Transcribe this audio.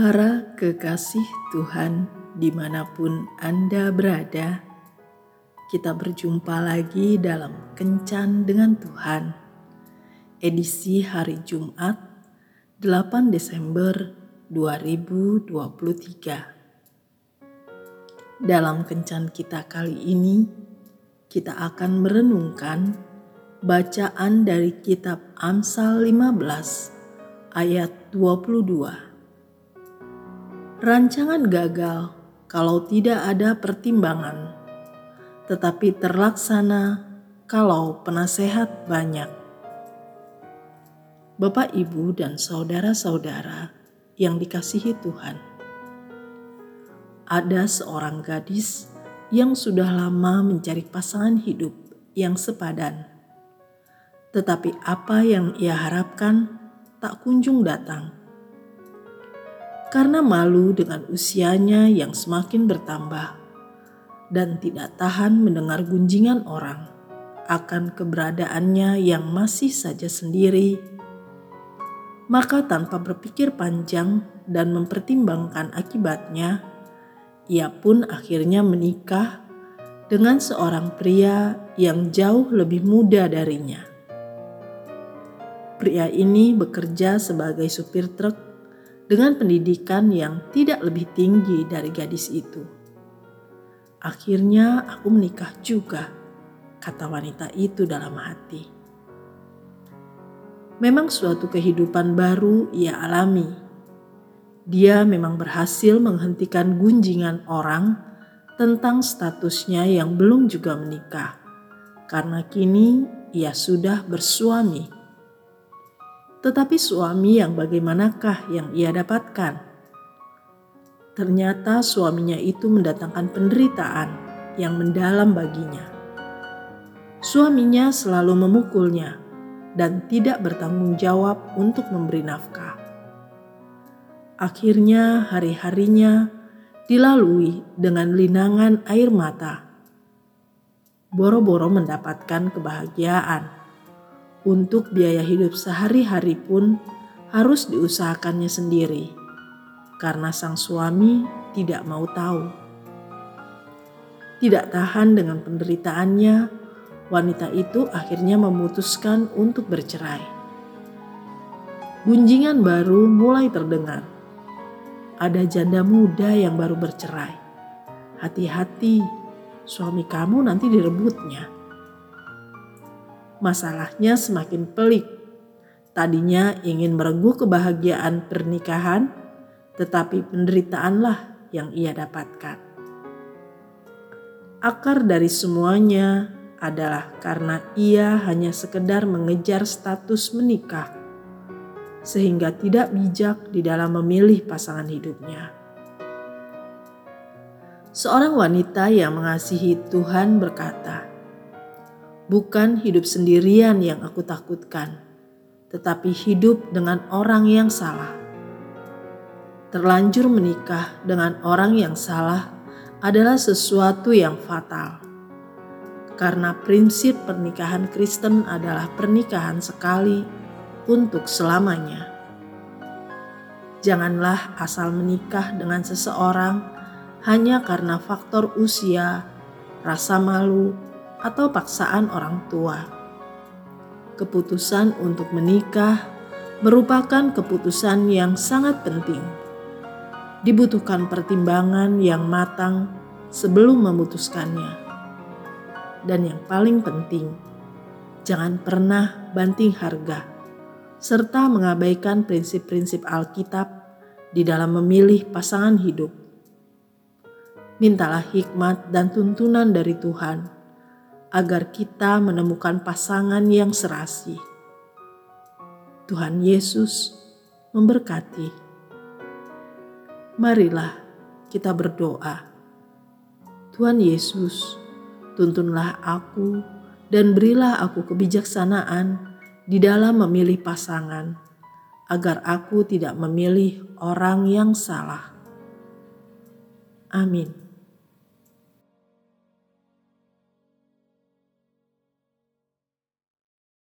Para kekasih Tuhan, di mana pun Anda berada, kita berjumpa lagi dalam Kencan dengan Tuhan, edisi hari Jumat 8 Desember 2023. Dalam Kencan kita kali ini, kita akan merenungkan bacaan dari kitab Amsal 15 ayat 22 Rancangan gagal kalau tidak ada pertimbangan, tetapi terlaksana kalau penasehat banyak. Bapak, ibu, dan saudara-saudara yang dikasihi Tuhan, ada seorang gadis yang sudah lama mencari pasangan hidup yang sepadan, tetapi apa yang ia harapkan tak kunjung datang karena malu dengan usianya yang semakin bertambah dan tidak tahan mendengar gunjingan orang akan keberadaannya yang masih saja sendiri. Maka tanpa berpikir panjang dan mempertimbangkan akibatnya, ia pun akhirnya menikah dengan seorang pria yang jauh lebih muda darinya. Pria ini bekerja sebagai supir truk dengan pendidikan yang tidak lebih tinggi dari gadis itu. Akhirnya aku menikah juga, kata wanita itu dalam hati. Memang suatu kehidupan baru ia alami. Dia memang berhasil menghentikan gunjingan orang tentang statusnya yang belum juga menikah, karena kini ia sudah bersuami tetapi suami yang bagaimanakah yang ia dapatkan? Ternyata suaminya itu mendatangkan penderitaan yang mendalam baginya. Suaminya selalu memukulnya dan tidak bertanggung jawab untuk memberi nafkah. Akhirnya hari-harinya dilalui dengan linangan air mata. Boro-boro mendapatkan kebahagiaan untuk biaya hidup sehari-hari pun harus diusahakannya sendiri, karena sang suami tidak mau tahu. Tidak tahan dengan penderitaannya, wanita itu akhirnya memutuskan untuk bercerai. Gunjingan baru mulai terdengar. Ada janda muda yang baru bercerai. Hati-hati, suami kamu nanti direbutnya. Masalahnya semakin pelik. Tadinya ingin merengguh kebahagiaan pernikahan, tetapi penderitaanlah yang ia dapatkan. Akar dari semuanya adalah karena ia hanya sekedar mengejar status menikah, sehingga tidak bijak di dalam memilih pasangan hidupnya. Seorang wanita yang mengasihi Tuhan berkata, Bukan hidup sendirian yang aku takutkan, tetapi hidup dengan orang yang salah. Terlanjur menikah dengan orang yang salah adalah sesuatu yang fatal. Karena prinsip pernikahan Kristen adalah pernikahan sekali untuk selamanya. Janganlah asal menikah dengan seseorang hanya karena faktor usia, rasa malu, atau paksaan orang tua. Keputusan untuk menikah merupakan keputusan yang sangat penting. Dibutuhkan pertimbangan yang matang sebelum memutuskannya. Dan yang paling penting, jangan pernah banting harga serta mengabaikan prinsip-prinsip Alkitab di dalam memilih pasangan hidup. Mintalah hikmat dan tuntunan dari Tuhan agar kita menemukan pasangan yang serasi. Tuhan Yesus memberkati. Marilah kita berdoa. Tuhan Yesus, tuntunlah aku dan berilah aku kebijaksanaan di dalam memilih pasangan, agar aku tidak memilih orang yang salah. Amin.